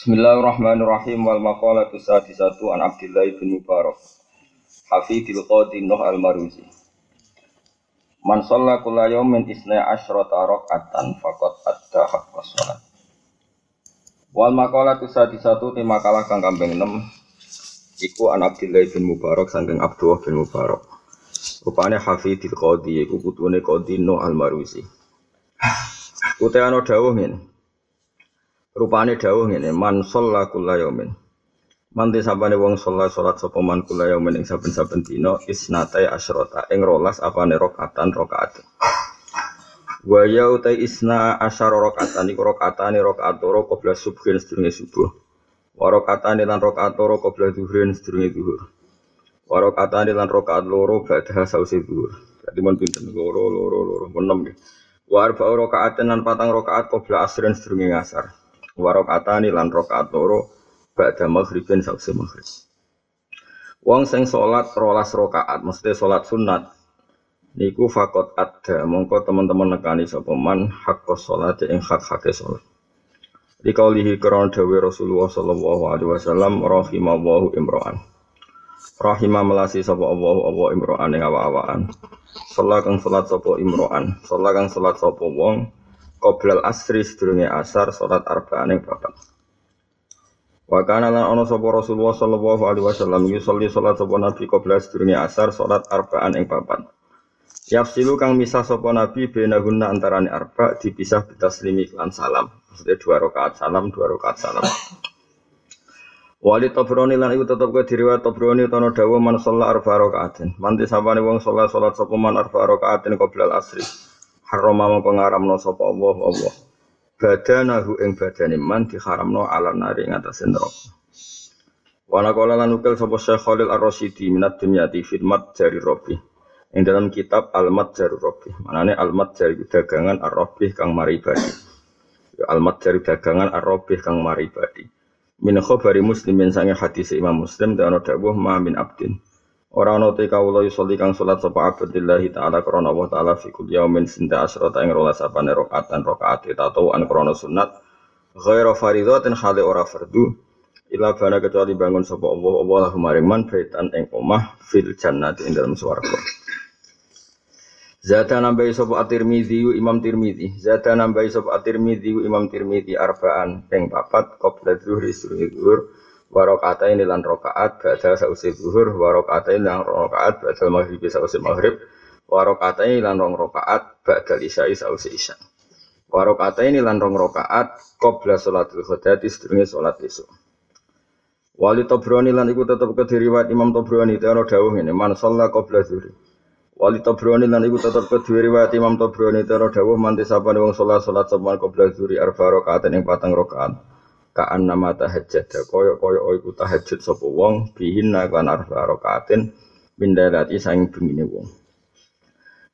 Bismillahirrahmanirrahim. Wal maqalatu sadisatu an Abdullah bin Mubarak. Hafidil Qadi Nuh al-Maruzi. Man shalla kulla yawmin isna asyrata raka'atan faqad adda haqqas shalat Wal maqalatu sadisatu te makalah kang kambing 6 iku an Abdullah bin Mubarak saking Abdullah bin Mubarak. Rupane Hafidil Qadi iku putune Qadi Nuh al-Maruzi. Utai ana dawuh ngene Rupane dawuh ngene, man shalla kulla yaumin. Manti sabane wong sholat salat sapa man kulla yaumin ing saben-saben dina isnatai asyrota ing rolas apane rakaatan rakaat. Wa ya utai isna asyara rakaatan iku rakaatane rakaat loro qabla subhin sedurunge subuh. Wa rakaatane lan rakaat loro qabla zuhrin sedurunge zuhur. Wa rakaatane lan rakaat loro badha sause zuhur. Dadi mun pinten loro loro loro enem. Wa arba rakaatan lan patang rakaat qabla asrin sedurunge ngasar warokatani lan rokaat loro ba'da maghribin sausi maghrib. Wong sing salat rolas rokaat, mesti salat sunat. Niku fakot ada, mongko teman-teman nekani sapa man hakko salat ing hak-hake salat. Di kaulihi krono dawe Rasulullah sallallahu alaihi wasallam rahimallahu imro'an. Rahimah melasi sapa Allah Allah imro'an ing awa-awaan. Salat kang salat sapa imro'an, salat kang salat sapa wong qoblal asri sedurunge asar salat arba'ane bapak. Wa kana lan ana sapa Rasulullah sallallahu alaihi wasallam yusolli salat sapa nabi qoblal sedurunge asar salat arba'an ing papat. Yafsilu kang misah sapa nabi benahunna antarane arba dipisah bitaslimi lan salam. Maksudnya dua rakaat salam, dua rakaat salam. Wali Tabrani lan iku tetep ke diriwayat Tabrani tono dawa man sholat arba rakaatin. Manti sapane wong sholat sholat sapa man arba rakaatin qoblal asri harama mongko ngaramno sapa Allah Allah. Badanahu ing badane man diharamno ala nari ing atase neraka. Wana kala lan ukil sapa Syekh Khalil Ar-Rasyidi minat dimyati fitmat jari Robi ing dalam kitab Al-Mat Jari Robi manane Al-Mat Jari dagangan Ar-Robi kang mari badi. Al-Mat Jari dagangan Ar-Robi kang mari badi. Min khabari muslimin sange hadis Imam Muslim dan ana dawuh ma min abdin Orang ana te kawula yusolli kang salat sapa abdillahi taala krana Allah taala fi kulli yaumin sinta asrata ing rolas apane rakaatan rakaat atau an krana sunat. Ghaira faridatin hale ora fardu. Ila bana kecuali bangun sapa Allah Allah maring man baitan ing omah fil jannati ing dalam swarga. Zata nambahi sapa at-Tirmidzi Imam Tirmidzi Zata nambahi sapa at-Tirmidzi Imam Tirmidzi arbaan ping papat qabla zuhri zuhur warokata ini lan rokaat ba'da sausi zuhur warokata ini lan rokaat ba'da maghrib sausi maghrib warokata ini lan rong rokaat ba'da isya'i sausi isya warokata ini lan rong rokaat qabla sholatul khudati sedurunge sholat isuk Wali Tobroni lan iku tetep kediriwat Imam Tobroni teono dawuh ini man sholla qabla zuhri. Wali Tobroni lan iku tetep kediriwat Imam Tobroni teono dawuh manti sapane wong sholat sholat saban qabla zuhri? Arba rokaat ing patang rokaat kaan nama tahajud koyo koyo iku tahajud sapa wong. Bihin lan arba rakaatin mindalati saing bengine wong.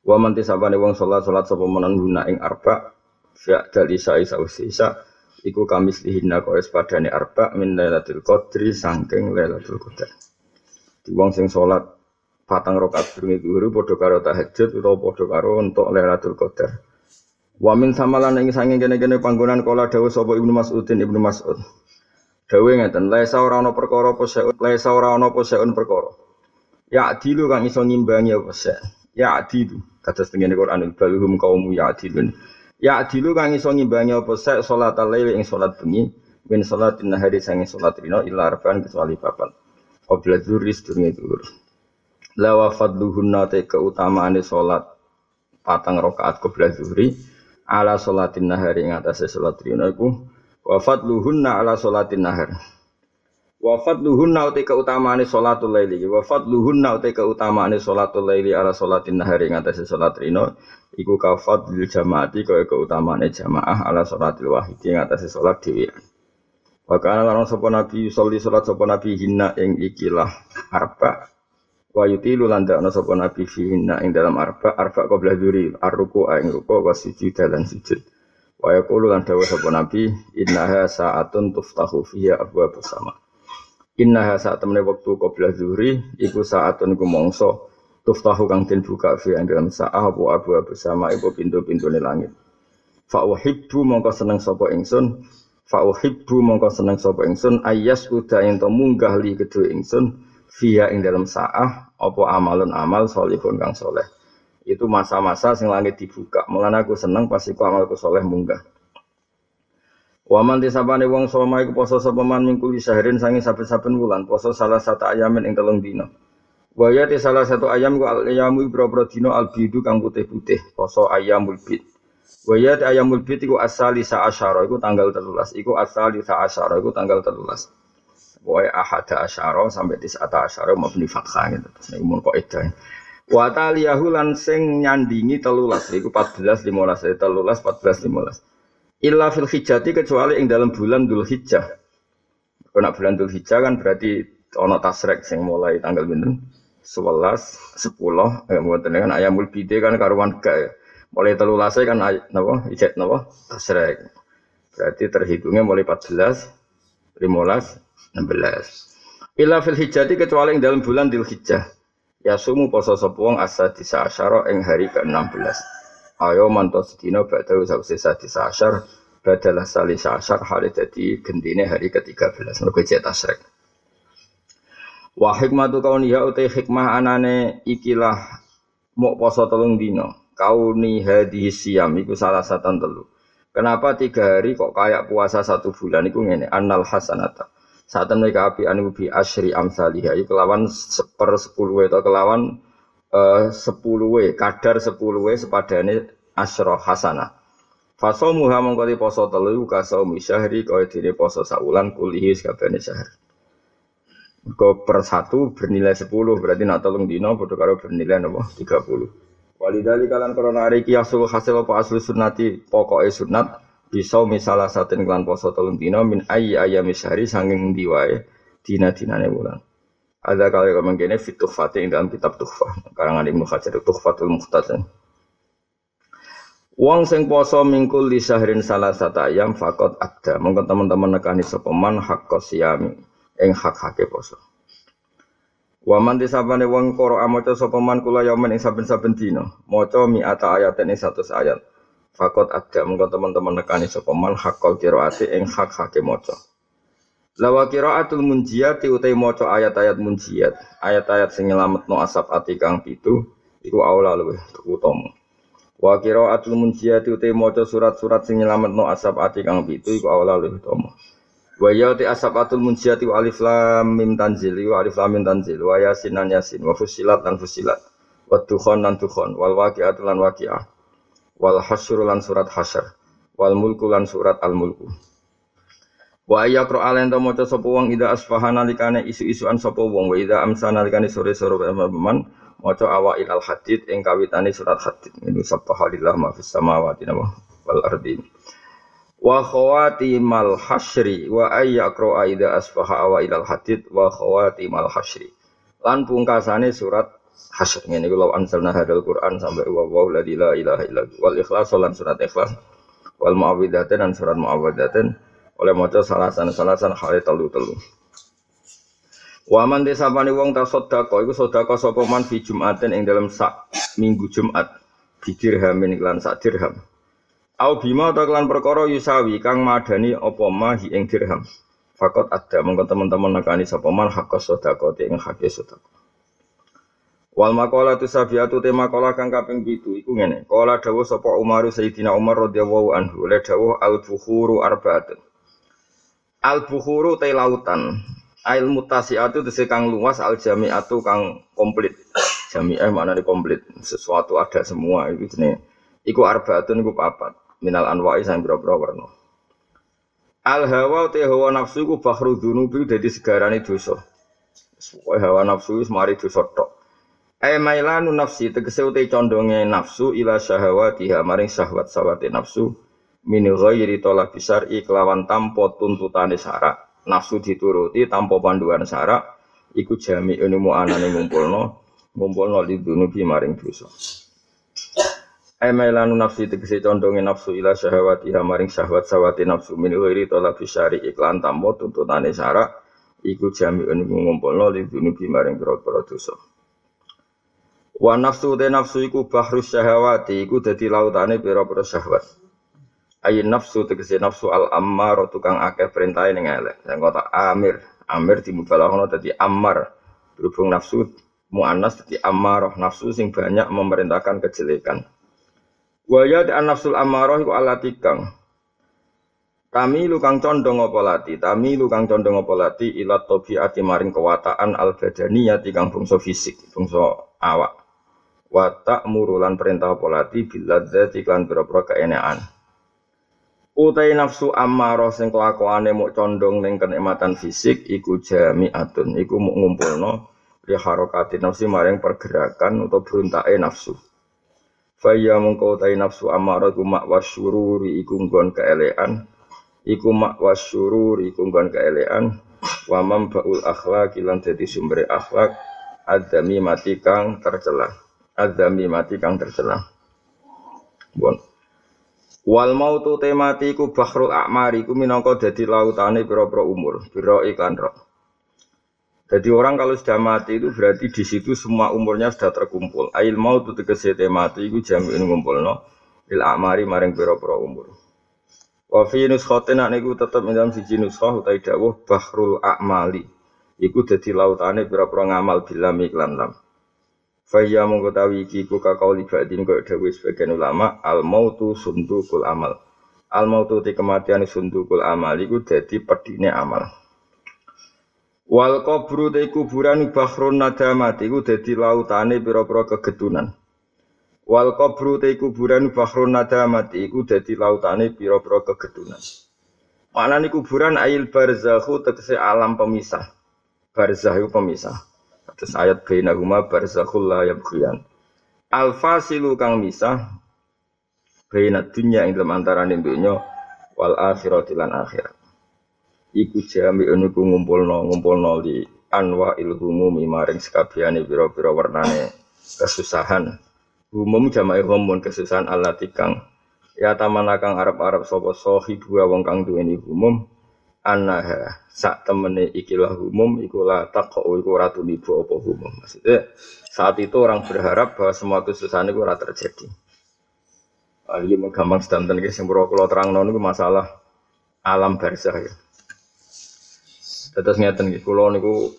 Wa man tisabane wong salat salat sapa menan guna ing arba. Fi dal isa isa isa iku kamis lihinna koyo padane arba. Min lailatul qadri saking lailatul qadar. Di wong sing salat patang rakaat bengi dhuwur padha karo tahajud utawa padha karo untuk lailatul qadar Wa min samalan ing sange kene-kene panggonan kala dawuh sapa Ibnu Mas'udin Ibnu Mas'ud. Dawuh ngeten, laisa ora ana perkara apa seun, laisa ora ana apa seun perkara. Ya adilu kang iso ngimbangi apa se. Ya adilu kados tengene Quran baluhum kaum ya adilun. Ya adilu kang iso ngimbangi apa se salat lail ing salat bengi min salatin nahari sange salat rino illa arfan kecuali papat. Qabla dzuri sedurunge dzur. La wa fadluhunna te keutamaane salat patang rakaat qabla dzuri ala sholatin nahari ing atase salat rina iku wa fadluhunna ala sholatin nahar. Wa fadluhunna uti keutamaane salatul laili wa fadluhunna uti keutamaane salatul laili ala sholatin nahari ing atase salat rina iku ka fadlil jamaati kaya keutamaane jamaah ala sholatil wahidi ing atase salat dhewean. Wa kana lan sapa nabi sholli salat sapa nabi hinna ing ikilah arba wa yutilu lan dakna sapa nabi fihinna ing dalam arba arba qabla dzuri arruku ing ruku wa sujud lan sujud. Wa yaqulu lan dawuh sapa nabi innaha sa'atun tuftahu fiha abwaab sama. Innaha saat temene wektu qabla dzuri iku sa'atun iku mangsa tuftahu kang den buka fi ing dalam sa'ah apa abwaab sama iku pintu-pintune langit. Fa uhibbu mongko seneng sapa ingsun. Fa uhibbu mongko seneng sapa ingsun. Ayas uda ento munggah li kedue ingsun via ing dalam saah Opo amalun amal solihun kang soleh itu masa-masa sing langit dibuka mulane aku seneng pas iku amalku soleh munggah Waman tisabane wong soma iku poso sapa man minggu sahrin sange saben-saben wulan poso salah satu ayamin ing telung dina. Waya di salah satu ayam ku al ayamu ibro-bro dina albidu kang putih-putih poso ayamul bid. Waya di ayamul bid iku asali sa asyara iku tanggal 13 iku asali sa asyara iku tanggal 13. Pokoknya ahada asharoh sampai tis'ata asyara mabni fatkah gitu. Terus nih umur kok itu. Wata liyahu lan sing nyandingi telulas. Iku 14, 15, telulas, 14, 15. Illa fil hijjati kecuali yang dalam bulan dul hijjah. Kalau bulan dul hijjah kan berarti ono tasrek sing mulai tanggal binten. 11, 10, eh, mungkin kan ayam bide kan karuan gak eh. Mulai telulas kan ayat napa, hijat napa, tasrek. Berarti terhitungnya mulai 14, 15, 16. Illa fil hijjati kecuali ing dalam bulan Dhul Hijjah. Ya sumu poso sapa wong asa disa asyara ing hari ke-16. Ayo mantos sedina badau sause sadis asyar badalah salis asyar hari jadi gendine hari ke-13 mergo cek tasrek. Wa hikmatu kauniha utai hikmah anane ikilah mau poso telung dino. Kauni hadhihi siyam iku salah satu telu. Kenapa tiga hari kok kayak puasa satu bulan iku ngene annal hasanata. Saat mereka api anu bi asyri amsalihah iku kelawan seper sepuluh atau kelawan uh, sepuluh w kadar sepuluh w sepadane asro hasana. Faso muha mengkoti poso telu kasau misyahri kau dini poso saulan kulihi sekabene syahr. Kau per satu bernilai sepuluh berarti nak tolong dino bodoh karo bernilai nopo tiga puluh. Walidali kalian korona hari kiasul hasil apa asli sunati pokoknya sunat bisa misalnya satin klan poso tolong dino min ayi ayam misyahri sanging diwae dina dina bulan. Ada kali kau menggene fituh fatih dalam kitab tuhfah karangan ibnu Hajar tuhfatul muhtasin. Wong sing poso mingkul di syahrin salah satu ayam fakot ada. Mungkin teman-teman nekani sopeman hak kosiami ing hak hake poso. Waman disabane wong koro amoco sopeman kula yaman ing saben-saben dino. Moco mi ata ayat ing satu ayat. Fakot ada. Mungkin teman-teman nekani sopeman hak kol kiroati ing hak hake moco. Lawa kiraatul munjiat utai moco ayat-ayat munjiat. Ayat-ayat sing nyelamet no asap ati kang pitu. Iku aula luwih utama. Wa qiraatul munjiyati uti maca surat-surat sing nyelametno asap ati kang pitu iku awal luwih utama. Wa ya ti asabatul munjiyati wa alif lam mim tanzil wa alif lam mim tanzil wa yasin lan yasin wa fusilat lan fusilat wa dukhan lan dukhan wal waqi'atu lan waqi'ah wal hasyru lan surat hasyr wal mulku lan surat al mulku. Wa ayakro alen to maca sapa wong ida asfahana likane isu-isuan sapa wong wa ida amsana likane sore-sore man Maca awa ilal hadid ing kawitane surat hadid. Ini subhanallah ma fis samawati wal ardi. Wa mal hasyri wa ayyakra aida asfaha awa ilal hadid wa mal hasyri. Lan pungkasane surat hasyr ngene iku law anzalna hadal Quran sampai wa wa la ilaha illa wal ikhlas lan surat ikhlas wal muawwidzatain dan surat muawwidzatain oleh maca salasan-salasan hal telu-telu. Waman desa pani wong ta sedekah iku sedekah sapa man fi Jumatin ing dalam sak minggu Jumat bi dirhamin iklan sak dirham. Au bima ta kelan perkara yusawi kang madani apa mahi ing dirham. Fakot ada mengko teman-teman nekani sapa man hak sedekah ing hak sedekah. Wal makola tu sabiatu tema kola kang kaping pitu iku ngene. Kola dawuh sapa Umar Sayyidina Umar radhiyallahu anhu le dawuh al bukhuru arbaatun. Al bukhuru te lautan Ail mutasiatu itu kang luas al jamiatu kang komplit. Jami'ah mana di komplit. Sesuatu ada semua itu jenis. Iku arbaatun iku papat. Minal anwa'i sang boro-boro warna. Al hawa te hawa nafsu iku bahru dzunubi dadi segarane dosa. Pokoke hawa nafsu wis mari dosa tok. Ai mailanu nafsi tegese ute condonge nafsu ila syahawatiha maring syahwat sawate nafsu. Min ghairi tolak besar iklawan tampo tuntutane syarak. Nafsu dituruti tanpa panduan syarak. Iku jami ilmu anane ngumpulno ngumpulno lidunubi maring dosa. Emelanu nafsi tegese condonge nafsu ila syahwati maring syahwat sawati nafsu. Min ghairi talab syari iklan tanpa tuntutane syarak. Iku jami ilmu ngumpulno lidunubi maring pira-pira dosa Wa nafsu de nafsu iku bahru syahwati iku dadi lautane pira-pira syahwat Ayin nafsu tegese nafsu al ammar tukang akeh perintah ning elek. Yang kota amir, amir dimubalaghana dadi ammar. Berhubung nafsu muannas dadi ammarah, nafsu sing banyak memerintahkan kejelekan. Wa ya an nafsul ammarah iku alati kang Tami lukang condong apa lati, tami lukang condong apa lati ilat ati maring kewataan al badaniyati kang bangsa fisik, bangsa awak. Watak murulan perintah apa lati biladzati kan pira-pira keenekan. Utai nafsu ammarah sing kelakuane muk condong ning kenikmatan fisik iku jami'atun, iku muk ngumpulno li harokati nafsi maring pergerakan atau beruntake nafsu. Faya mengkau tai nafsu ammarah ku mak wasyururi iku nggon keelekan. Iku mak wasyurur iku nggon kaelean wa baul akhlak lan dadi sumber akhlak adami mati kang tercela adami mati kang tercela bon wal mautu temati iku bahrul a'mari iku minangka dadi lautane pira-pira umur pira iklan roh jadi orang kalau sudah mati itu berarti di situ semua umurnya sudah terkumpul. Ail mau tuh tegese mati itu jamin ngumpul no. Il amari maring pira-pira umur. Wa fi nek niku tetep ing dalam siji nuskhah utawi dawuh bahrul a'mali. Iku dadi lautane pira-pira ngamal bilam iklan lam. Faya mongko tawi iki ku kakau libadin kaya dawuh sebagian ulama al mautu sundukul amal. Al mautu ti kematian sundukul amal iku dadi pedine amal. Wal kubru te kuburan bahrun nadamat iku dadi lautane pira-pira kegedunan. Wal kubru te kuburan bahrun nadamat iku dadi lautane pira-pira kegedunan. Maknane kuburan ail barzakhu tegese alam pemisah. Barzah iku pemisah. Terus ayat bainahuma barzakhul la yabghiyan. Al fasilu kang misah baina dunya ing dalam antarané dunya wal akhirati lan akhirat. Iku jami niku ngumpulno ngumpulno li anwa ilhumumi maring sekabehane pira-pira warnane kesusahan Umum jama'i homun kesusahan Allah tikang Ya tamana kang Arab-Arab sapa sahibu wong kang duweni umum anaha sak temene ikilah umum iku la taqo iku ora tulibu apa umum. Maksudnya saat itu orang berharap bahwa semua kesusahan itu ora terjadi. Ali mau gampang sedanten ke sing kula terangno niku masalah alam barzah ya. Terus ngeten nggih kula niku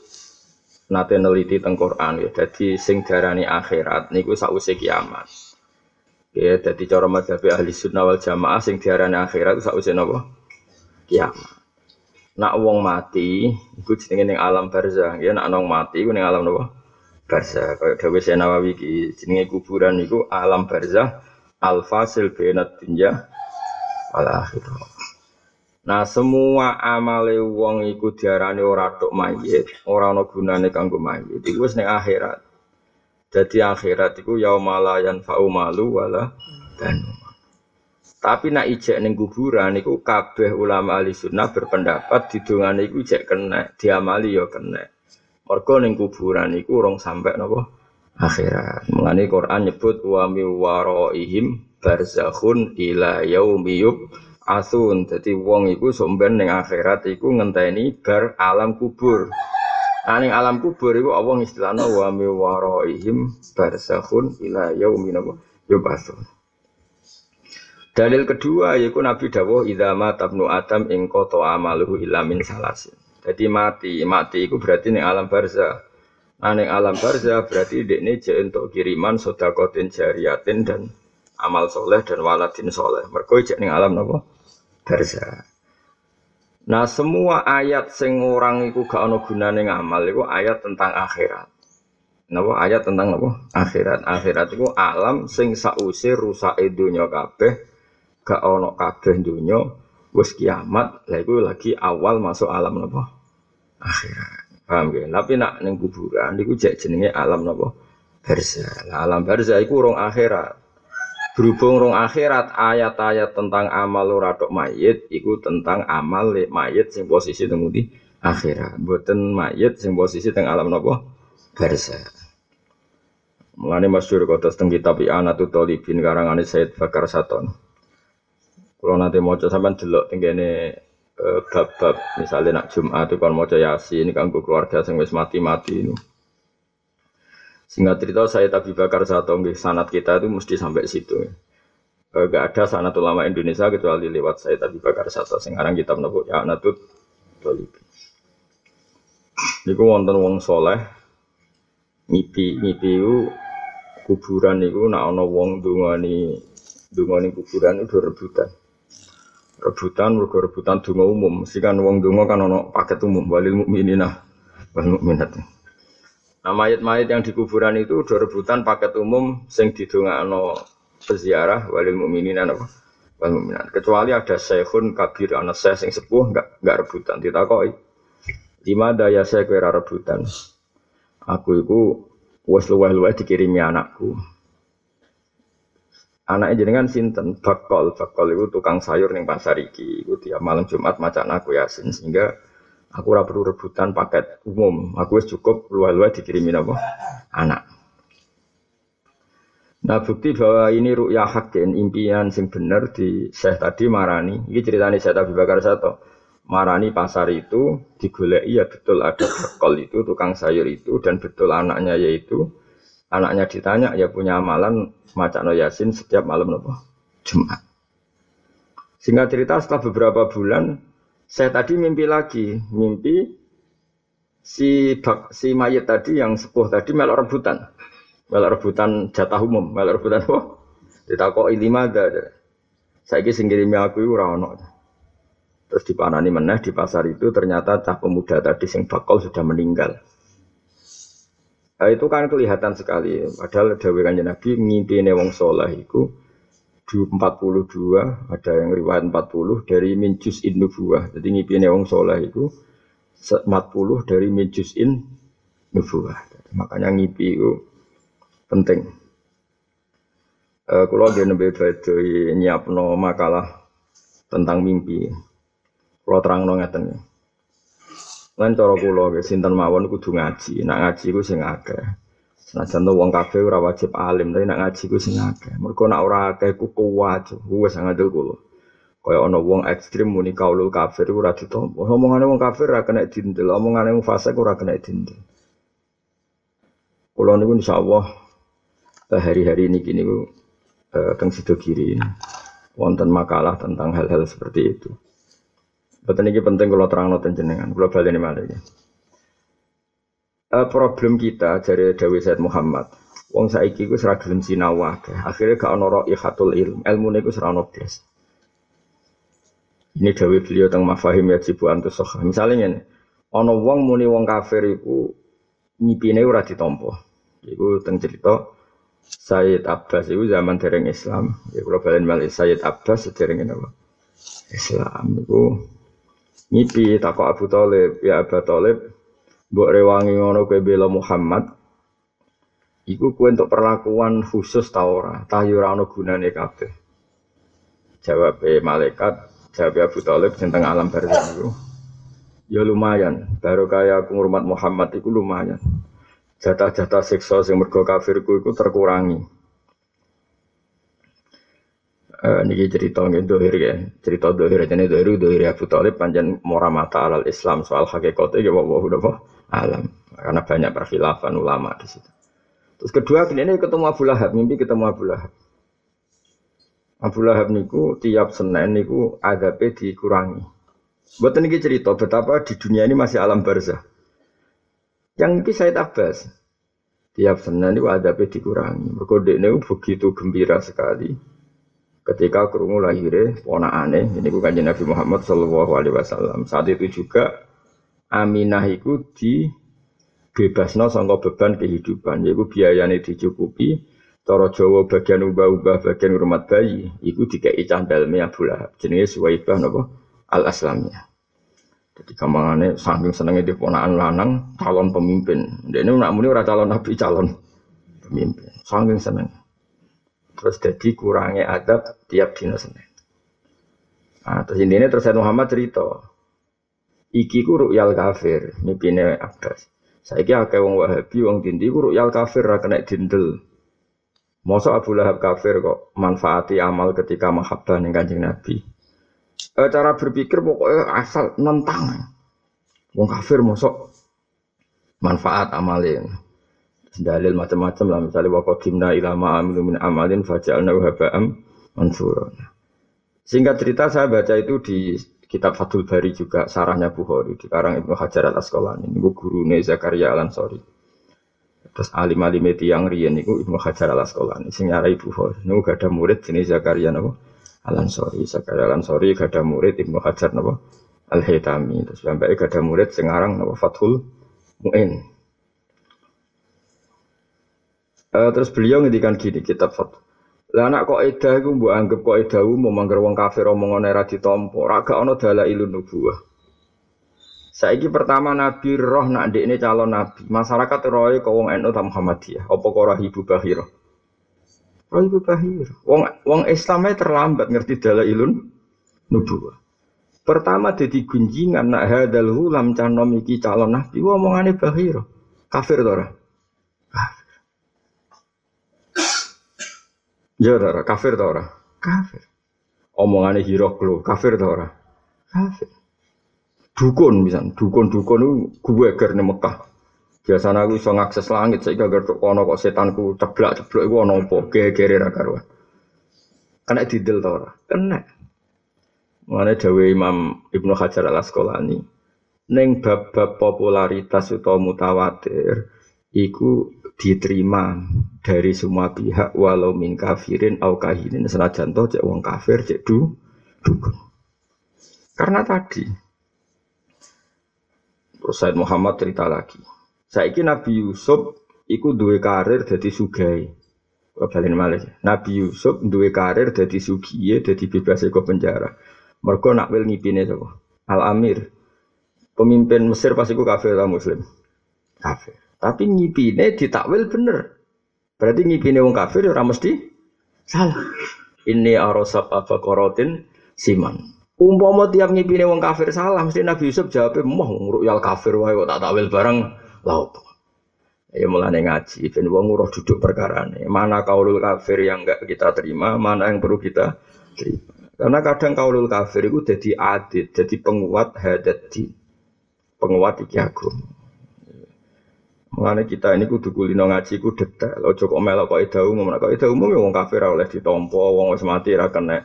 nate neliti teng Quran ya. Dadi sing darani akhirat niku sakwise kiamat. Ya, dadi cara madzhab ahli sunnah wal jamaah sing diarani akhirat sakwise napa? Kiamat. Nak wong mati iku jenenge ning alam barzah. Ya nak nong mati iku ning alam napa? Barzah. Kaya dawuh Nawawi iki jenenge kuburan niku alam barzah al fasil bainad dunya wal akhirah. Nah semua amale wong iku diarani ora tok mayit, ora ana gunane kanggo mayit. Iku wis ning akhirat. Jadi akhirat iku yaumala yanfa'u malu wala dan tapi nak ijek ning kuburan iku kabeh ulama ahli sunnah berpendapat didongane iku ijek kena, diamali ya kena. Mergo ning kuburan iku urung sampe napa? Akhirat. Mengani Quran nyebut wa mi waraihim barzakhun ila yaumi asun jadi wong iku somben ning akhirat iku ngenteni bar alam kubur. Aning alam kubur iku Allah istilahna wa mi waraihim barzakhun ila yaumin yubasun Dalil kedua yaitu Nabi dawuh idza tabnu adam ing qata amaluhu illa min salasin. Jadi mati, mati itu berarti ning alam barzah. Nah, ning alam barzah berarti dekne je untuk kiriman sedekatin jariyatin dan amal soleh dan waladin soleh. Mergo jek ning alam napa? barza. Nah semua ayat sing orang iku gak ono gunane ngamal iku ayat tentang akhirat. Napa ayat tentang apa? Akhirat. Akhirat iku alam sing sause rusake donya kabeh, gak ono kabeh donya, wis kiamat, lha iku lagi awal masuk alam napa? Akhirat. Paham ya? Tapi nak ning kuburan niku jek jenenge alam napa? Barza. Nah, alam barza iku urung akhirat. Berhubung rong akhirat ayat-ayat tentang amal ora tok mayit iku tentang amal le mayit sing posisi teng akhirat. Mboten mayit sing posisi teng alam napa? Barza. Mulane masyhur kotos teng kitab I'anatu Talibin karangane Said Bakar Saton. Kalau nanti mau sampean delok teng kene eh, bab-bab misalnya nak Jumat itu kan mau Yasin kanggo keluarga sing wis mati-mati ini. Singkat cerita saya tapi bakar satu nggih sanat kita itu mesti sampai situ. Eh, gak ada sanat ulama Indonesia kecuali lewat saya tapi Bakar Sato sekarang kita menebuk ya Natut Tolib. Niku wonten wong soleh ngipi ngipi u kuburan niku nak ana wong dungani dungani kuburan itu rebutan. Rebutan mergo rebutan donga umum. Mesti kan wong donga kan ana paket umum walil mukminina wal mukminat. Nah mayat-mayat yang di kuburan itu udah rebutan paket umum sing didongakno peziarah walil mukminin apa wal mukminat. Kecuali ada syekhun kabir anak saya sing sepuh enggak enggak rebutan ditakoi lima daya saya kira rebutan. Aku itu wes luweh-luweh dikirimi anakku anaknya jenengan sinten? Bakol. Bakol itu tukang sayur ning pasar iki. Itu tiap malam Jumat macan aku yasin. Sehingga aku ora perlu rebutan paket umum. Aku wis cukup luweh-luweh dikirimi apa anak. Nah bukti bahwa ini ru'ya hakin, impian sing bener di Syekh tadi marani. Ini ceritanya Syekh Abi Bakar Sato. Marani pasar itu digoleki ya betul ada bekol itu, tukang sayur itu, dan betul anaknya yaitu anaknya ditanya ya punya amalan no yasin setiap malam nopo Jumat. Singkat cerita setelah beberapa bulan saya tadi mimpi lagi, mimpi si bak, si mayat tadi yang sepuh tadi melok rebutan melok rebutan jatah umum, melok rebutan apa? Ditakoki lima ada. Saiki sing ngirimi aku ora ono. Terus dipanani meneh di pasar itu ternyata cah pemuda tadi sing bakal sudah meninggal. Nah, itu kan kelihatan sekali. Padahal Dawe Kanjeng Nabi ngimpi wong soleh itu 42 ada yang riwayat 40 dari minjus in nubuah. Jadi ngimpi wong soleh itu 40 dari minjus in nubuah. Makanya ngipi itu penting. Uh, kalau dia nembe badai nyiapno makalah tentang mimpi. Kalau terang no Lain cara kula sinten mawon kudu ngaji. Nak ngaji ku sing akeh. Senajan to wong kabeh ora wajib alim, tapi nak ngaji ku sing akeh. Mergo nak ora akeh ku kuwat, wis ngandel kula. Kaya ana wong ekstrim muni kaulul kafir ora ditampa. Omongane wong kafir ora kena dindel, omongane wong fasik ora kena dindel. Kula niku insyaallah hari-hari ini gini uh, teng sido kiri wonten makalah tentang hal-hal seperti itu. Betul ini penting kalau terang noten jenengan, kalau balik ini malah ya. Uh, problem kita dari Dewi Said Muhammad, wong saiki ku seragam sinawah, akhirnya gak ono roh ikhatul ilm, ilmu niku serano blas. Ini Dewi beliau tentang mafahim ya cipu antus Misalnya ini, ono wong muni wong kafir iku nyipine ura ditompo. Iku teng cerita Sayyid Abbas itu zaman dereng Islam. Ya kalau balen Sayyid Abbas sedereng apa? Islam itu ngipi takok Abu Thalib, ya Abu Thalib mbok rewangi ngono kowe bela Muhammad. Iku kowe untuk perlakuan khusus ta ora? Ta yo ora ono gunane kabeh. Jawab malaikat, jawab Abu Thalib tentang alam barzakh itu. Ya lumayan, baru kaya aku ngurmat Muhammad itu lumayan jatah-jatah siksa sing mergo kafirku itu terkurangi. Uh, niki cerita nggih dohir ya. Cerita dohir jane dohir dohir Abu Thalib panjang mora mata alal Islam soal hakikate ya wa alam. Karena banyak perfilafan ulama di situ. Terus kedua ini ketemu Abu Lahab, mimpi ketemu Abu Lahab. Abu Lahab niku tiap Senin niku adabe dikurangi. Buat ini cerita betapa di dunia ini masih alam barzah. Yang ini saya Abbas. Tiap Senin itu adabnya dikurangi. Berkode ini begitu gembira sekali. Ketika kerungu lahirnya aneh. ini bukan Nabi Muhammad Shallallahu Alaihi Wasallam. Saat itu juga Aminah itu di bebasno sangka beban kehidupan. Yaitu biayanya dicukupi. Toro Jawa bagian ubah-ubah bagian rumah bayi. Iku dikai candalme Abu Lahab. Jenis Suwaibah nopo al-Aslamiyah. Jadi kamangane saking senengnya di ponaan lanang calon pemimpin. Dia ini nak muni ora calon nabi calon pemimpin. Saking seneng. Terus jadi kurangnya adab tiap dina Senin. Nah, terus ini terus Muhammad cerita. Iki ku ru'yal kafir, mimpine Abbas. Saiki akeh wong Wahabi, wong dindi ku ru'yal kafir ra kena dindel. Mosok Abu Lahab kafir kok manfaati amal ketika mahabbah ning Kanjeng Nabi e, cara berpikir pokoknya asal nentang. Wong kafir mosok manfaat amalin. Dalil macam-macam lah misalnya wa qadimna ila ma amilu min amalin faja'alna haba'am mansura. Singkat cerita saya baca itu di kitab Fathul Bari juga sarahnya Bukhari di karang Ibnu Hajar al Asqalani ini guru Zakaria al Ansori. Terus alim alim yang rian itu Ibnu Hajar al Asqalani sing nyarai Bukhari. Niku gak ada murid jenis Zakaria napa al Ansori. Zakaria al Ansori gak murid Ibnu Hajar napa al Haytami. Terus sampai gak murid sing aran napa Fathul Muin. Uh, terus beliau ngendikan gini kitab Fathul lah anak kok edah iku mbok anggap kok edah umum mangger wong kafir omongane ra ditampa, ra gak ana dalailun nubuwah. Saiki pertama Nabi roh nak ndekne calon nabi. Masyarakat roe kok wong NU ta Muhammadiyah, apa kok roh Ibu Bahira? Roh Ibu Bahira. Wong wong Islamnya terlambat ngerti dalailun nubuwah. Pertama jadi gunjingan nak hadal hulam canom iki calon nabi, omongane Bahira. Kafir to ora? Ya ora, kafir ta ora? Kafir. Omongane Hiroklo, kafir ta ora? Kafir. Dukun bisa, dukun-dukun itu gue ger Mekah. Biasanya aku bisa ngakses langit, gak ngerti kono kok setanku ceblak ceblok itu ono apa, gere ra karuan. Kena didel ta ora? Kena. Mengenai Dawe Imam Ibnu Hajar al Asqalani, neng bab-bab popularitas atau mutawatir, iku diterima dari semua pihak walau min kafirin au kahinin senajan toh cek wong kafir cek du dukun. Karena tadi terus Muhammad cerita lagi. Saiki Nabi Yusuf iku duwe karir jadi sugai. Balen malih. Nabi Yusuf duwe karir jadi sugiye jadi bebas ke penjara. Mergo nak wil ngipine sapa? Al Amir. Pemimpin Mesir pasti ku kafir atau muslim? Kafir. Tapi ngipine ditakwil bener. Berarti ngipine wong kafir ora mesti salah. Ini arosab apa korotin siman. Umpama tiap ngipine wong kafir salah, mesti Nabi Yusuf jawabnya, moh yal kafir wae kok tak takwil bareng laut. Ya mulane ngaji, ben wong nguruh duduk perkara ini. Mana kaulul kafir yang enggak kita terima, mana yang perlu kita terima. Karena kadang kaulul kafir itu jadi adit, jadi penguat hadat penguat iki agama. Mengenai kita ini kudu kulino ngaji ku detail. Ojo kok melok kok ida umum. Kok ida umum ya wong kafir oleh ditompo, wong wis mati ra kena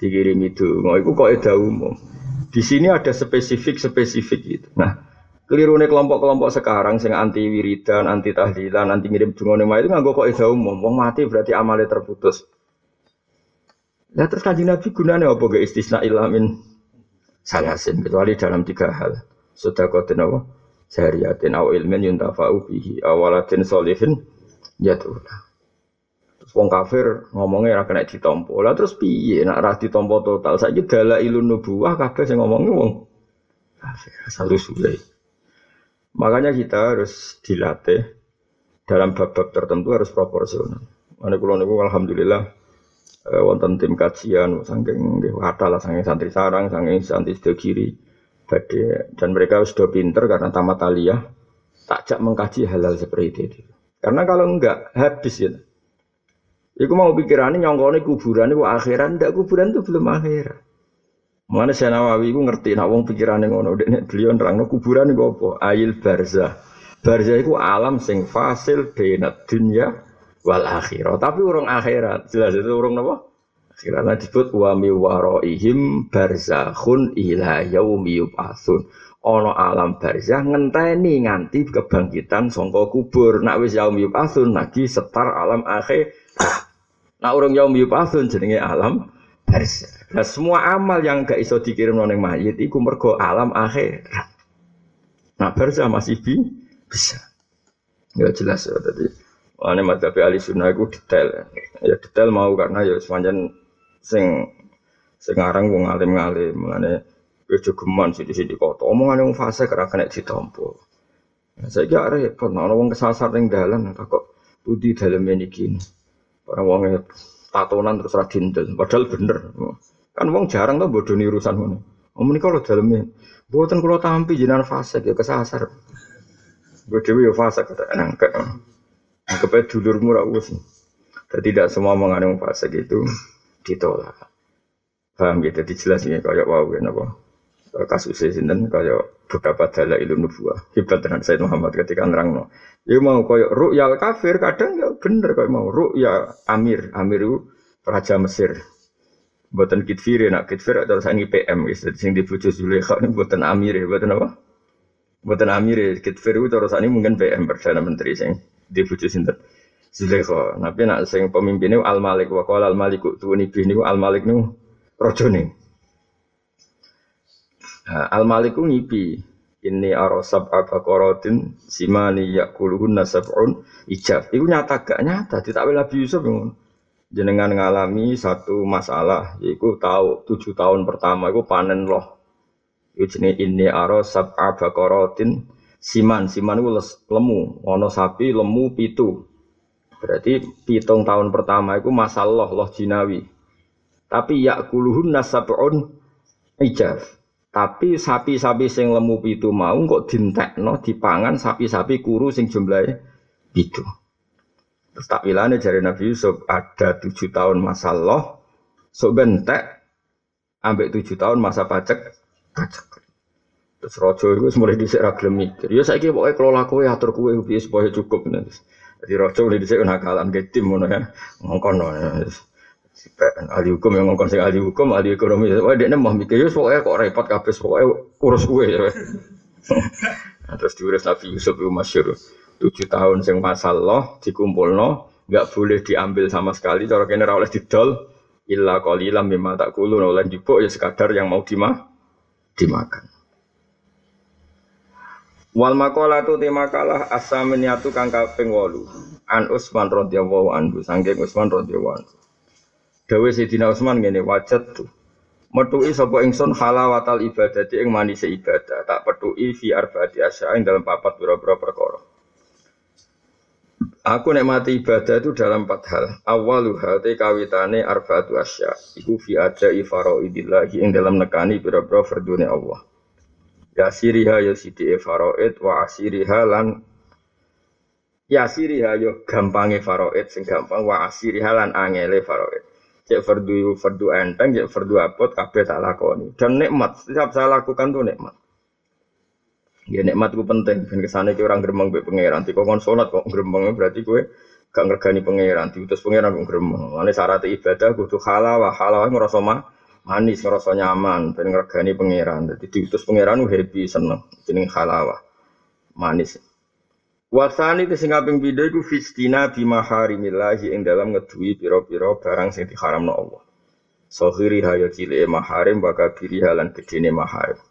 dikirimi donga. Iku kok ida umum. Di sini ada spesifik-spesifik gitu. Nah, keliru nih kelompok-kelompok sekarang sing anti wiridan, anti tahlilan, anti ngirim dungane itu nganggo kok ida umum. Wong mati berarti amalnya terputus. Nah terus kanjeng Nabi gunanya apa gak istisna ilamin salasin kecuali dalam tiga hal. Sudah kau apa? Jariyatin aw ilmin yuntafa'u bihi awalatin solihin yatula terus wong kafir ngomongnya ra kena ditompo. Lah terus piye? Nak ra ditompo total? Saiki dala ilun nubuwah kabeh sing ngomongnya wong kafir asal suwe makanya kita harus dilatih dalam bab-bab tertentu harus proporsional. Mana kula niku alhamdulillah eh, wonten tim kajian saking nggih lah saking santri sarang saking santri sedekiri badai dan mereka sudah pinter karena tamat aliyah takjak mengkaji hal-hal seperti itu. Karena kalau enggak habis ya. Iku mau pikirannya nyongkone kuburan itu akhiran, ndak kuburan itu belum akhirat. Mana saya Nawawi itu ngerti, nak wong pikirannya ngono, dek beliau nerang, kuburan itu apa? Ail barzah. Barzah itu alam sing fasil benat dunia wal akhirat. Tapi orang akhirat, jelas itu orang apa? Karena disebut wa mi waraihim barzakhun ila yaumi yub'atsun. Ana alam barzah ngenteni nganti kebangkitan sangka kubur. Nak wis yaumi yub'atsun lagi setar alam akhir. Nak urung yaumi yub'atsun jenenge alam barzah. Nah, semua amal yang gak iso dikirim nang mayit iku mergo alam akhir. Nah, barzah masih bi bisa. Ya jelas ya tadi. Ini madzhab ahli sunnah itu detail. Ya detail mau karena ya sepanjang sing sekarang wong alim-alim mengenai bejo geman sini kota omongan yang fase karena kena ditompo saya kira repot nah wong kesasar yang dalan kok budi dalam ini gini orang wongnya tatonan terus radindel padahal bener. Kan wong jarang tuh bodoh urusan ngono. Om ini kalau dalamnya buatan kalau tampi jinan fase ya kesasar. Gue dewi ya fase kata nangkep. Nangkep dulur murah us tidak semua mengandung fase gitu ditolak. Paham gitu, dijelasin kayak wow ya apa kasus sinten kayak beberapa dalil ilmu nubuah hebat dengan Said Muhammad ketika nerangno. Ya mau kayak ru'yal kafir kadang ya bener kayak mau ru'ya Amir, Amir itu raja Mesir. Buatan kitfir nak kitfir atau sani PM guys. Sing bojo Zulaikha ini buatan amir ya, buatan apa? Buatan amir ya. Kitfir itu terus ini mungkin PM perdana menteri sing di bojo sinten. Zulaikha. Tapi nak sing pemimpinnya Al Malik wa qala Al Malik tuwani bih niku Al Malik niku rajane. Al Malik ku ngipi ini arosab abakorotin simani yakuluhun nasabun ijab. Iku nyata gak nyata. Tidak Nabi Yusuf jenengan ngalami satu masalah yaitu tahu tujuh tahun pertama itu panen loh itu jenis ini aro sab abakorotin siman siman itu lemu ono sapi lemu pitu berarti pitung tahun pertama itu masalah loh jinawi tapi yakuluhun nasabun ijab tapi sapi-sapi sing lemu pitu mau kok dintekno dipangan sapi-sapi kuru sing jumlahnya pitu Terus takwilane dari Nabi Yusuf ada tujuh tahun masa loh, so bentek, ambek tujuh tahun masa pajak, pajak. Terus rojo itu mulai disik ragilem mikir. Ya saya kira pokoknya kelola kue atur kue supaya cukup. Jadi rojo mulai disik nakalan ke tim mana ya, ngongkon ya. ahli hukum yang ngongkon sing ahli hukum, ahli ekonomi. Wah dia mau mikir, ya pokoknya kok repot kabeh, pokoknya urus kue ya. Terus diurus Nabi Yusuf itu masyur tujuh tahun sing masalah no nggak boleh diambil sama sekali cara kene oleh didol illa qalilan mimma takulun oleh jupuk ya sekadar yang mau dimah dimakan Wal tu tema kalah asaminiatu kang kaping 8 an Utsman radhiyallahu anhu sangking Utsman radhiyallahu anhu Dawe Sayyidina Utsman ngene wajat tuh Metu'i sapa ingsun halawatal ibadati ing manise ibadah tak petuki fi arbaati asya ing dalam papat pira-pira perkara Aku nek mati ibadah itu dalam empat hal. Awaluha te kawitane arbaatu asya. Iku fi aja ifara'idillahi ing dalam nekani pira-pira fardune Allah. Ya siriha ya sidi faraid wa asiriha lan ya siriha yo ya gampange faraid sing gampang wa asiriha lan angele faraid. Cek fardu fardu enteng, cek fardu apot kabeh tak lakoni. Dan nikmat, setiap saya lakukan tuh nikmat. Ya nikmat ku penting. Ben kesane ki orang gremeng mbek pangeran. Tiko kon salat kok gremeng berarti kowe gak ngergani pangeran, diutus pangeran kok gremeng. Mane syarat ibadah kudu halal, halal ngrasa mah manis, ngerasa nyaman, ben ngergani pangeran. Dadi diutus pangeran happy seneng. Jeneng halal. Manis. Wasani itu sing kaping pindho iku fistina bi maharimillahi ing dalam ngeduwi pira-pira barang sing diharamno Allah. Sohiri hayo cilik maharim bakal kiri halan gedene maharim.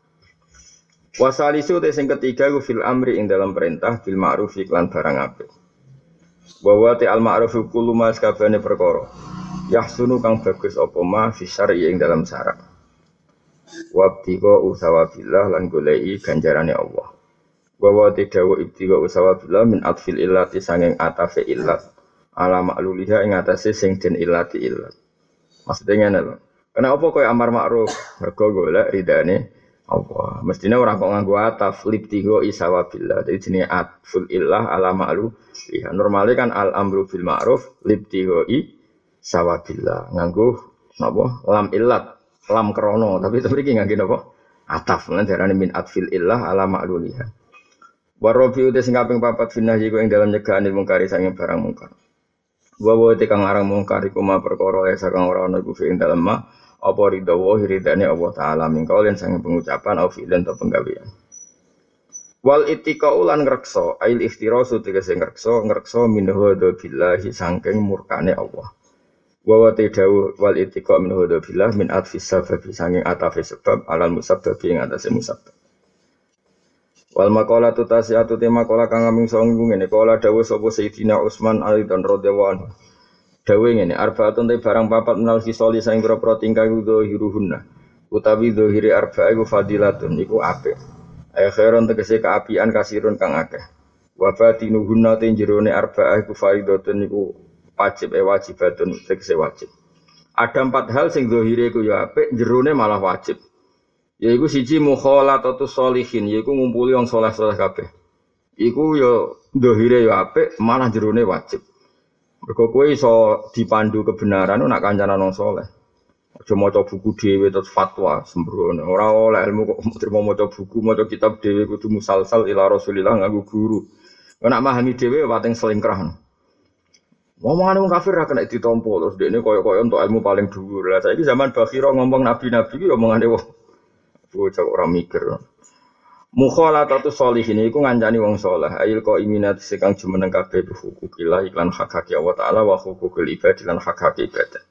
Wasalisu te sing ketiga ku fil amri ing dalam perintah bil ma'ruf iklan barang apik. Bahwa te al ma'ruf kullu ma sakabane perkara. Yahsunu kang bagus apa ma fi syar'i ing dalam syarat. Wabtiqa usawabillah lan golei ganjarane Allah. Bahwa te dawu ibtiqa usawabillah min atfil illati sanging atafe illat. Ala makluliha ing atase sing den illati illat. Maksudnya ngene lho. Kenapa koyo amar ma'ruf? Mergo golek ridane Allah. Mestinya orang kok nganggo ataf lip tigo isawabillah. Jadi jenis atful illah ala ma'lu. Ya, normalnya kan al amru fil ma'ruf lip tigo i sawabillah. Nganggo napa? Lam illat, lam krono. Tapi tapi iki nganggo napa? Ataf lan darane min atfil illah ala ma'luliha. Warobi udah sing kaping papat finah jiku ing dalam nyegahan mungkari sanging barang mungkar. Wa wa te arang mungkar iku ma perkara ya sakang dalem ma apa ridha wa ridane Allah taala. Min kaulin sang pengucapan au fi'lan atau penggawean. Wal ittiqa'u lan ngrekso ail iftirasu tegese ngrekso ngrekso min hada billahi sangking murkane Allah. Wa wa tidau wal ittiqa min hada billah min atfis sabab sanging atafe sebab alal musabbab ing atase musabbab Wal makola tu tasiatu tema kola kang ngaming song ngene. Kola dawuh sapa Sayyidina Utsman Ali dan anhu Dawe ngene, arbaatun te barang papat menal kisoli saing pira-pira tingkah iku hiruhunna. Utawi dohiri arba iku fadilatun iku apik. Ayo khairon tegese keapian kasirun kang akeh. Wa batinuhunna te jerone arba iku faridatun iku wajib e wajibatun tegese wajib. Ada empat hal sing dohiri iku ya apik, jerone malah wajib. Yaiku siji mukhalatatu sholihin, yaiku ngumpuli wong saleh-saleh kabeh. Iku ya dohire ya apik, malah jerone wajib. Mergo kowe iso dipandu kebenaran nak kancana nang soleh. Aja maca buku dhewe terus fatwa sembrono. Ora oleh ilmu kok trimo maca buku, maca kitab dhewe kudu musalsal ila Rasulillah nganggo guru. Nek pahami dhewe pating selingkrah. Ngomongan wong kafir ra kena ditompo terus ini koyo-koyo untuk ilmu paling dhuwur. Lah saiki zaman Bakhira ngomong nabi-nabi ki omongane wong bocah orang mikir. Mukhalatatu sholihin iku ngancani wong saleh. Ko iminat sekang jumeneng kabeh hukukillah iklan hak hak Allah taala wa hukukul ibad lan hak hak ibadah.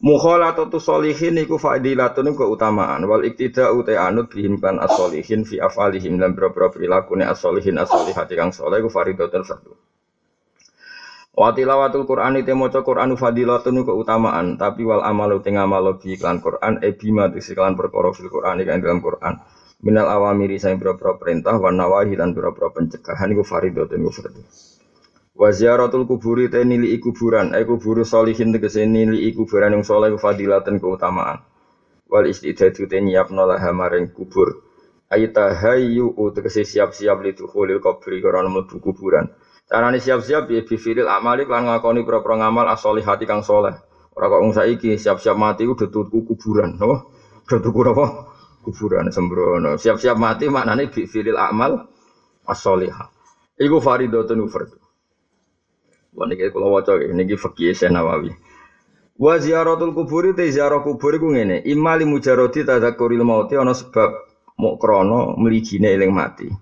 Mukhalatatu sholihin iku fadilatun keutamaan wal iktida uta anut bihim kan as-sholihin fi afalihim lan boro-boro prilakune as-sholihin kang saleh iku faridatun fardu. Wa tilawatul Qur'an itu maca Qur'an fadilatun keutamaan, tapi wal amalu teng bi iklan Qur'an e bima iklan perkara fil Qur'an kan dalam Qur'an minal awamiri sang boro-boro perintah wa nawahi lan boro-boro pencegahan iku faridatun iku fardhu. Wa ziyaratul kuburi te nili kuburan ay kuburu solihin tegese nili kuburan yang saleh iku fadilatun keutamaan. Wal istidadu te nyiapno laha maring kubur. Ayta hayyu tegese siap-siap li dukhulil kubri karena mlebu kuburan. Carane siap-siap ya bifilil amali lan ngakoni pro-pro ngamal as-solihati kang saleh ora kok saiki siap-siap mati udah tuku kuburan no udah tuku apa kuburan sembrono. Siap-siap mati maknane bi filil amal as-sholihah. Iku faridatun fardhu. Wah niki kula waca niki fikih Nawawi. Wa ziyaratul kuburi te ziarah kubur iku ngene, imali mujarradi tadzakuril mauti ana sebab mok krana mligine eling mati.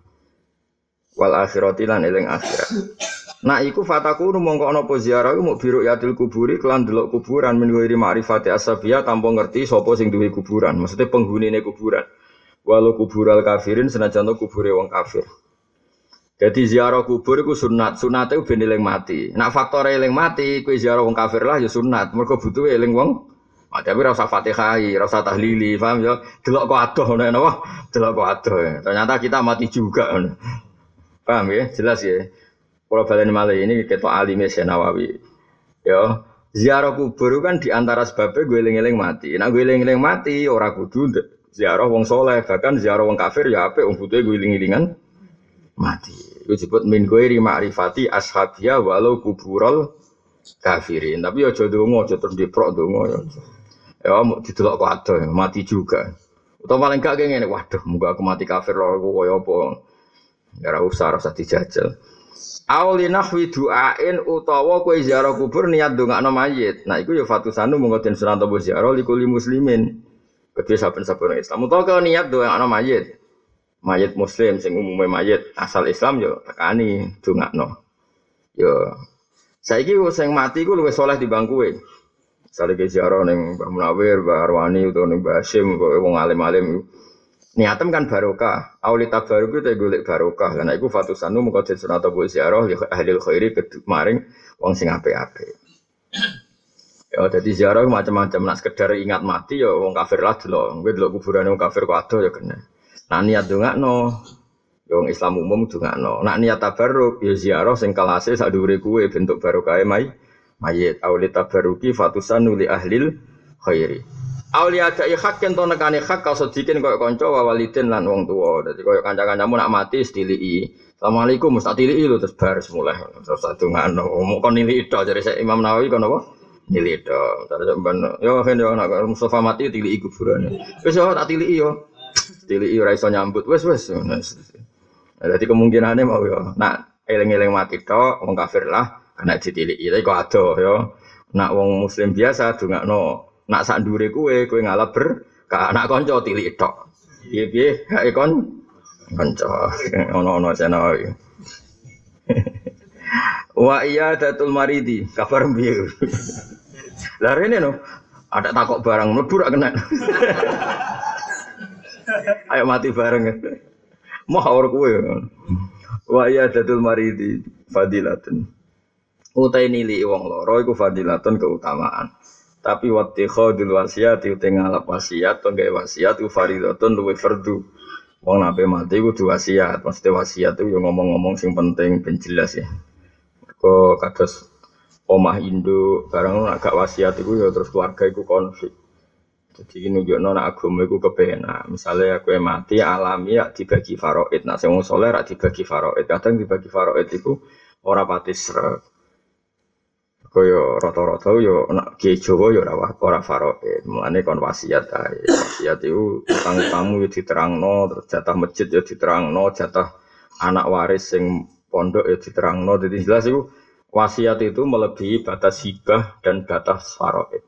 Wal akhirati lan eling akhirat. Nah iku fataku mongko ana apa ziarah muk biru yatil kuburi kelan delok kuburan min wiri ma'rifati asabiyah tanpa ngerti sapa sing duwe kuburan. Maksudnya penghunine kuburan. Walau kubural kafirin senajan kubure wong kafir. Jadi ziarah kubur iku sunat, sunate ben eling mati. Nak faktor eling mati, kuwi ziarah wong kafir lah ya sunat. Mergo butuh eling wong mati. Tapi ora usah Fatihah, ora usah tahlili, paham ya? Delok kok adoh ngono napa? Delok kok adoh. Ternyata kita mati juga. Paham ya? Jelas ya. Kalau balen malah ini kita alim ya Nawawi. Ya, ziarah kubur kan di antara sebabnya gue eling-eling mati. Nah gue eling-eling mati orang kudu ziarah wong soleh bahkan ziarah wong kafir ya apa wong butuh gue eling-elingan mati. Itu disebut min gue ma'rifati ashabia walau kuburol kafirin. Tapi ya jodoh dongo, jodoh terus diprok dongo ya. Ya mau didelok kok ada mati juga. Atau paling gak kayak waduh, muka aku mati kafir loh, aku koyo apa. Ya usah, rasa dijajal. Auli nahwi du'ain utawa kowe ziarah kubur niat ndongakno mayit. Nah iku ya fatusanu monggo den sunan tobo ziarah likuli muslimin. Kedhe saben-saben Islam utawa kowe niat ndongakno mayit. Mayit muslim sing umume mayit asal Islam yo ya tekani ndongakno. Yo ya, saiki sing mati ku luwih saleh timbang kowe. Ke ziarah ning Mbah Munawir, Mbah Arwani utawa ning Mbah Hasyim wong alim-alim niatem kan barokah. Auli tabaruk itu golek barokah. Karena itu fatusanu muka jadi sunat abu ziarah li ahli khairi maring wong sing ape-ape. Ya jadi ziarah macam-macam. Nak sekedar ingat mati ya wong kafir lah dulu. Gue dulu kuburan wong kafir kok ada ya kena. Nah niat dongak no. Ya wong Islam umum dongak no. Nak niat tabaruk ya ziarah sing kalase sak kuwe bentuk barokah mai mayit. Auli tabaruki fatusanu li ahli khairi. Aulia ada hak yang to nekane hak kau sedikin kau konco wawalidin lan wong tua. Jadi kau kanca-kancamu nak mati stili Assalamualaikum mesti tilii lu terus bar mulai. Terus satu ngano mau kon nili itu jadi saya Imam Nawawi kon apa? Nili itu terus ben yo kan yo nak Mustafa mati tilii kuburan wes yo tak tilii yo. Tilii ora iso nyambut. Wes wes jadi kemungkinannya mau yo nak eleng-eleng mati to wong kafir lah kena ditilii tapi kok ada yo. Nak wong muslim biasa no Nak sak ndure kowe, kowe ngalap ber anak kanca tilik tok. Piye-piye hae kon kanca ono-ono sena Wa iya datul maridi, kabar piye? Lah rene no, ada takok barang mlebu ra kena. Ayo mati bareng. Mau ora kowe. Wa iya datul maridi fadilatun. Utai nili wong loro iku fadilatun keutamaan. Tapi waktu khodul wasiat itu ngalap wasiat atau gak wasiat itu faridatun luwe fardu. Wong nabe mati kudu wasiat. Maksudnya wasiat itu yang ngomong-ngomong sing penting ben jelas ya. Kok kados omah Indo barang agak wasiat itu ya terus keluarga itu konflik. Jadi ini juga nona agama itu kebena. Misalnya aku yang mati alami ya dibagi faroid. Nah, saya mau soleh dibagi faroid. Kadang dibagi faroid itu orang pati serak Kaya rata-rata yo nak kiai Jawa yo ora ora faraid. Mulane kon wasiat ae. Wasiat iku utang-utangmu yo diterangno, terus jatah masjid yo diterangno, jatah anak waris sing pondok yo diterangno. Jadi jelas iku Wasiat itu melebihi batas hibah dan batas faraid.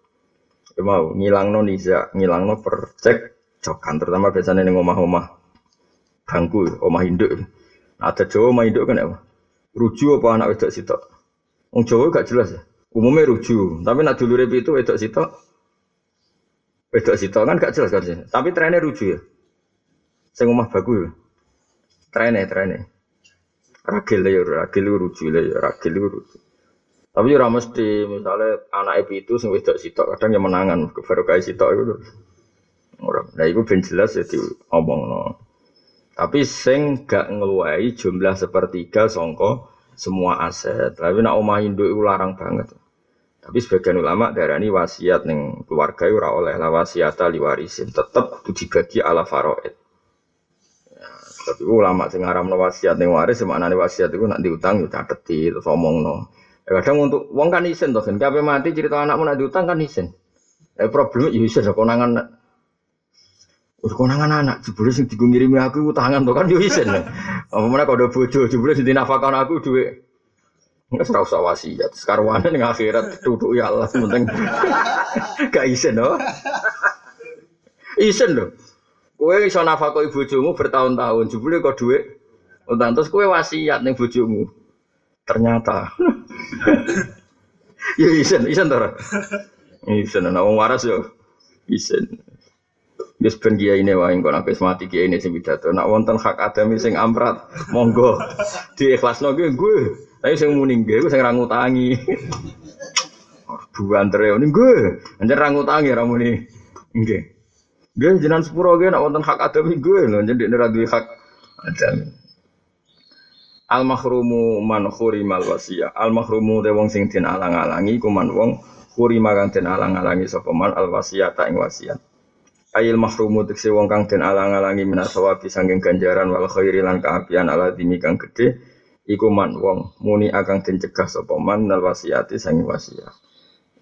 Ya mau ngilangno niza, ngilangno percek jokan terutama biasanya ning omah-omah bangku, omah induk. Ada Jawa omah induk kan apa? Ruju apa anak wedok sitok? Wong Jawa gak jelas ya. Umumnya ruju, tapi nak dulure itu wedok sitok. Wedok sitok kan gak jelas kan. Tapi trennya ruju ya. Sing omah baku ya. Trennya, trennya. Ragil ya, ragil rujuk ya, ragil rujuk. Tapi ora mesti misalnya anak itu sing wedok sitok kadang yang menangan baru kayak sitok itu. Ora. Nah itu ben jelas ya no. Tapi sing gak ngeluai jumlah sepertiga songko semua aset. Tapi nak omah induk itu larang banget. Tapi sebagian ulama darani wasiat neng keluarga ora oleh lah wasiat ali warisin tetap dibagi ala faraid. Tapi ulama sing ngaramno wasiat ning waris maknane wasiat iku nak diutang yo cateti terus omongno. Ya kadang untuk wong kan isin to kan kabeh mati cerita anakmu nak diutang kan isin. Eh problem yo isin konangan konangan anak jebule sing digo aku utangan to kan yo isin. Apa meneh kok bojo jebule sing dinafakon aku dhuwit Nggak usah usah wasiat. Sekarang ning akhirat duduk ya Allah penting gak isin loh. Isin loh. Kue iso nafakoi bojomu bertahun-tahun, jebule kok duit utang terus kue wasiat nih bojomu. Ternyata. ya isen, isen to. Isen ana wong waras yo. Isen. Wis ben kiai ini wae kok nek mati kiai ini sing pidato. Nak wonten hak adami sing amrat, monggo diikhlasno kuwi gue. Tapi sing muni nggih sing ra ngutangi. Buantere ini gue. Anjen ra ngutangi ra muni nggih. Gue jenengan sepuro gue nak wonten hak adami gue loh, jadi ora duwe hak adami. Al mahrumu man khurimal wasiyah. Al mahrumu de wong sing den alang-alangi ku man wong khurima kang den alang-alangi sapa man al wasiyata ing wasiat. Ail mahrumu wong kang den alang-alangi minasawabi sanging ganjaran wal khairi lan kaapian ala dimi kang gedhe iku man wong muni akang den cegah sapa man nal wasiyati sanging wasiat.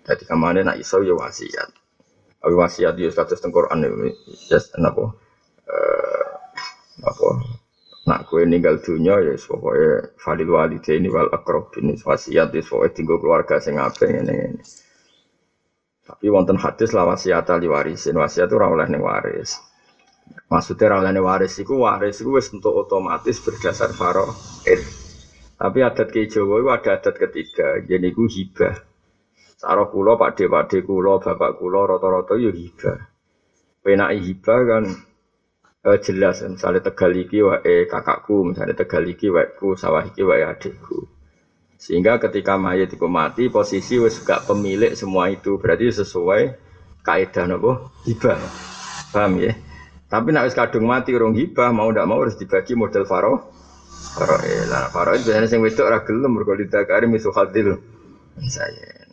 Dadi kamane nak iso ya wasiat. Awi wasiat ya status tengkoran ini, yes, napa, eh, apa, nak kue ninggal dunia ya pokoknya falil walide ini wal ini wasiat ya pokoknya tinggal keluarga sing apa ini ini. Tapi wonten hadis lah wasiat ali warisin wasiat itu oleh ning waris. Maksudnya oleh ning waris itu waris itu untuk otomatis berdasar faro. Tapi adat ke Jawa itu ada adat ketiga, jadi itu hibah. Sarah kulo, pak de, pak de kulo, bapak kulo, roto-roto yo hibah. Penai hibah kan eh, jelas, misalnya tegal iki wae kakakku, misalnya tegal iki ku, sawah iki wae adikku. Sehingga ketika mayat itu mati, posisi wis gak pemilik semua itu, berarti sesuai kaidah nopo hibah. Paham ya? Tapi nak wis kadung mati urung hibah, mau ndak mau harus dibagi model faro. Faro lah, faro itu biasanya sing wedok ora gelem mergo didakari misu hadil. Saya.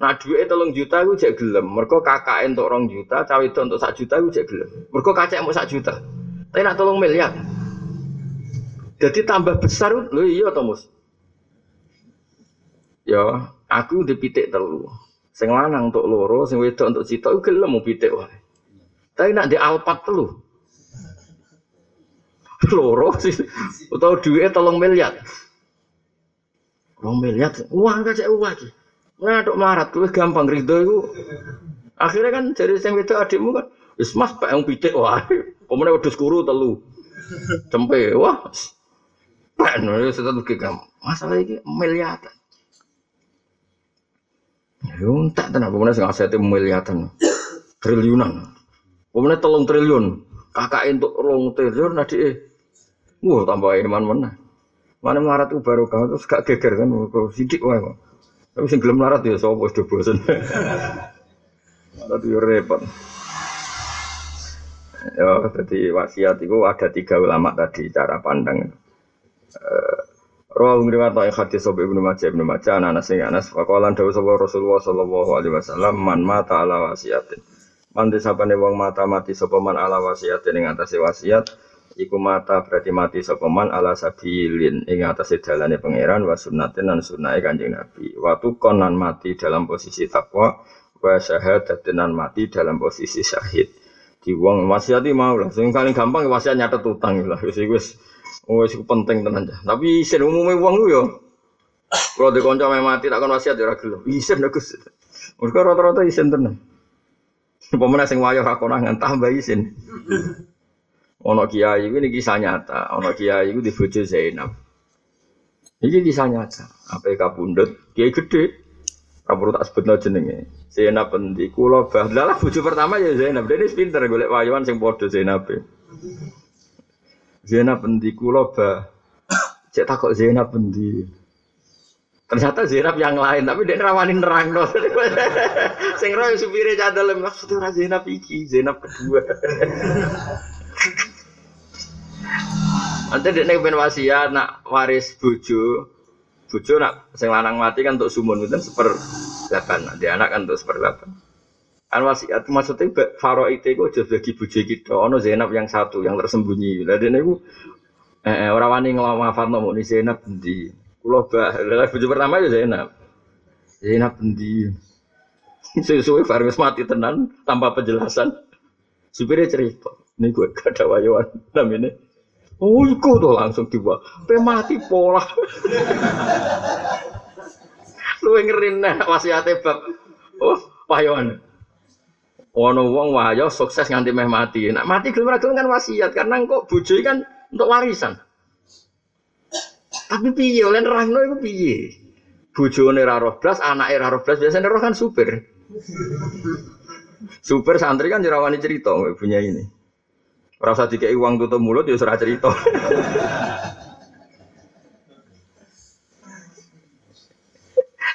Nah duit tolong juta gue cek gelem. Mereka kakak untuk rong juta, cawe itu untuk sak juta gue cek gelem. Mereka kacek mau sak juta. Tapi nak tolong miliar. Jadi tambah besar lo iya Tomus. Ya, aku dipitik telu. Sing lanang untuk loro, sing wedok untuk cita, gelem mau pitik wae. Tapi nak di alpat telu. Loro sih, atau duit tolong miliar. Rong miliar, uang kacek uang lagi. Ngaduk melarat tuh gampang ridho itu. Akhirnya kan dari yang itu adikmu kan, wis mas pak yang pitik wah, kemudian udah kuru telu, cempe wah, pak sudah tuh kamu. Masalah ini miliaran. Ya tak tenar, kemudian sing asetnya miliaran, triliunan, kemudian telung triliun, kakak untuk rong triliun nadi eh, wah tambah iman mana, mana baru kau terus gak geger kan, sidik wah. Tapi sing gelem larat ya sapa wis bosen. Larat yo repot. Ya, jadi wasiat itu ada tiga ulama tadi cara pandang. Uh, Rawu ngriwat yang hadis sobi Ibnu Majah Ibnu Majah anak sing anas faqalan dawuh sapa Rasulullah sallallahu alaihi wasallam man mata ala wasiatin. Man disapane wong mata mati sapa man ala wasiatin ing atase wasiat iku mata berarti mati sokoman ala sabilin ing atas dalane pangeran wa sunnatin dan sunnah Kanjeng Nabi. Waktu konan mati dalam posisi takwa wa syahadatin mati dalam posisi syahid. Di wong wasiati mau lah, sing paling gampang wasiat nyatet utang lah wis wis wis penting tenan. Tapi sing umume wong yo Kalau di konco mati tak kon wasiat ya ora gelem. Isen Gus. Mergo rata-rata isen tenan. Pemenang sing wayo ra konangan tambah isen. Ono kiai ini kisah nyata. Ono kiai itu di bojo Zainab. Ini kisah nyata. Apa kabundut kiai gede. Kamu tak sebut jenenge. Zainab endi kula bah. Pertama ya Zainab. Dene pinter golek wayuan sing padha Zainab. Zainab endi kula bah. Cek takok Zainab endi. Ternyata Zainab yang lain, tapi dia rawani nerang no. Sing roy supire cadel maksudnya Zainab iki, Zainab kedua. Nanti dia nek wasiat nak waris bojo, bojo nak sing lanang mati kan untuk sumun itu seper delapan, nanti anak kan untuk seper delapan. Kan wasiat maksudnya faro itu kok jadi bagi bojo kita, ono Zainab yang satu yang tersembunyi. Lah dia niku eh, eh ora wani nglawan nomo ni Zainab di Kulo bah, lah bojo pertama ya Zainab. Zainab endi? Sesuai Faris mati tenan tanpa penjelasan. Supirnya cerita, ini gue gak ada wayuan namanya. Oh, iku tuh langsung tiba. Pe mati pola. Lu ngerin nah wasiate bab. Oh, wayuan. Ono wong wahyo sukses nganti meh mati. Nak mati gelem gelem kan wasiat karena kok bojo kan untuk warisan. Tapi piye oleh nerangno iku piye? Bojone ra roh blas, anake ra roh blas, biasane roh kan super. Super santri kan jerawani cerita punya ini. Usah dikei uang tutup mulut ya ora cerita.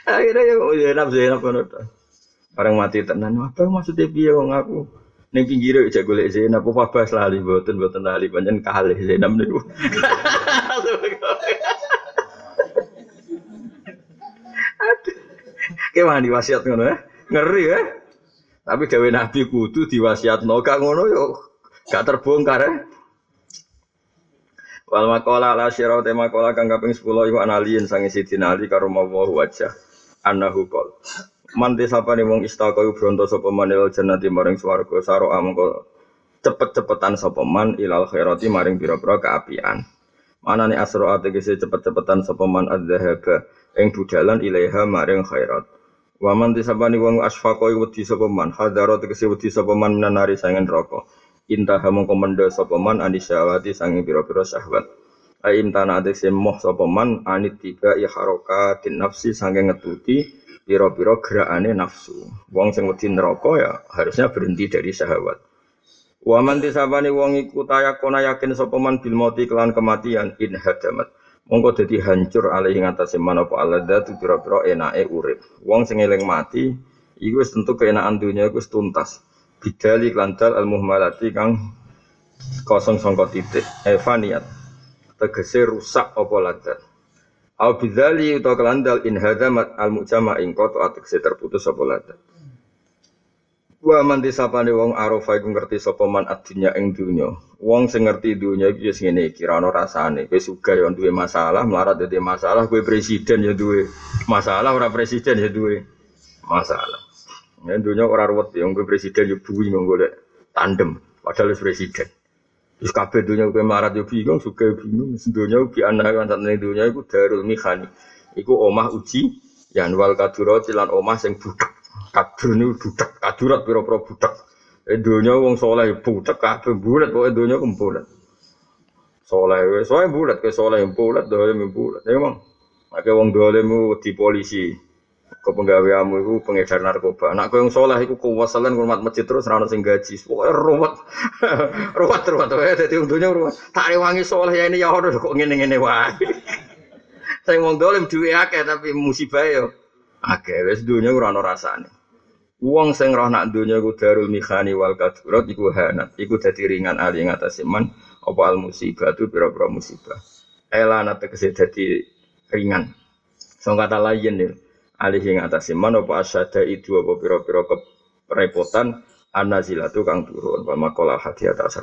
Akhirnya ya ya nafsu ya nafsu Orang mati tenan, apa maksudnya piye wong aku? Ning pinggire aja golek Zainab apa bahas lali mboten mboten lali pancen kalih Zainab niku. Kayak mandi wasiat ngono ya. Ngeri ya. Tapi gawe Nabi kudu diwasiatno gak ngono yo gak terbongkar ya. Wal makola la syirau te makola kang kaping 10 iku analiin sange Sidina Ali karo mawa wajah annahu qol. Man desapane wong istaka iku bronto sapa man ilal jannati maring swarga saro amangka cepet-cepetan sapa man ilal khairati maring pira-pira kaapian. Manane asra ategese cepet-cepetan sapa man adzahaba ing budalan ilaiha maring khairat. Waman disabani wong asfaqa wedi sapa man, hadaro tegese wedi sapa man minanari sangen neraka. Intaha mongko mendha sapa man anisyawati sange pira-pira syahwat. Aim tanah tegese moh sapa man anit tiba ya harakatin nafsi sange ngetuti pira-pira gerakane nafsu. Wong sing wedi neraka ya harusnya berhenti dari syahwat. Waman disabani wong iku tayakona yakin sapa man bil mauti kelan kematian in hadamat mongko dadi hancur alih ing atase manapa aladzatu pira-pira enake urip. Wong sing eling mati iku tentu keenakan dunya iku wis tuntas. Bidali klantal al muhmalati kang kosong sangka titik evaniat. Tegese rusak apa ladzat. Au bidzali utawa kelandal in hadamat al mujama ing koto ategese terputus apa ladzat. Wa man disapane wong arafa iku ngerti sapa man adinya ing dunya. Wong sing ngerti dunya iki wis ngene iki ra ono rasane. Kowe sugih ya duwe masalah, melarat dadi masalah, kowe presiden ya duwe masalah, ora presiden ya duwe masalah. Ya dunya ora ruwet ya kowe presiden ya buwi golek tandem padahal presiden. Wis kabeh dunya kowe melarat ya bingung, sugih bingung, dunya bi ana kan satene dunya iku darul mihani. Iku omah uji yan wal kadurati lan omah sing budek Kadur ini budak, kadurat pira-pira budak. Eh dunia wong soleh budak kabeh bulat pokoke dunia ku bulat. Soleh soleh bulat ke soleh bulat dolim bulat. Ya emang. Ake wong dolim di polisi. Ke penggaweamu itu pengedar narkoba. Nak kowe yang soleh iku kuwasalan ngurmat masjid terus ora sing gaji. Pokoke ruwet. ruwet ruwet dadi wong dunia ruwet. Tak rewangi soleh ya ini ya ono kok ngene-ngene wae. Sing wong dolim duwe akeh tapi musibah yo akeh wis dunia ono rasane. Wong sing roh nak donya iku darul mikhani wal kadurat iku hanat, iku dadi ringan ali ing atase man apa al musibah tu pira-pira musibah. Elana tegese dadi ringan. Song kata lain nih, ali ing atase man apa asyada itu apa pira-pira kerepotan anazilatu kang turun. Wa maqala hati atas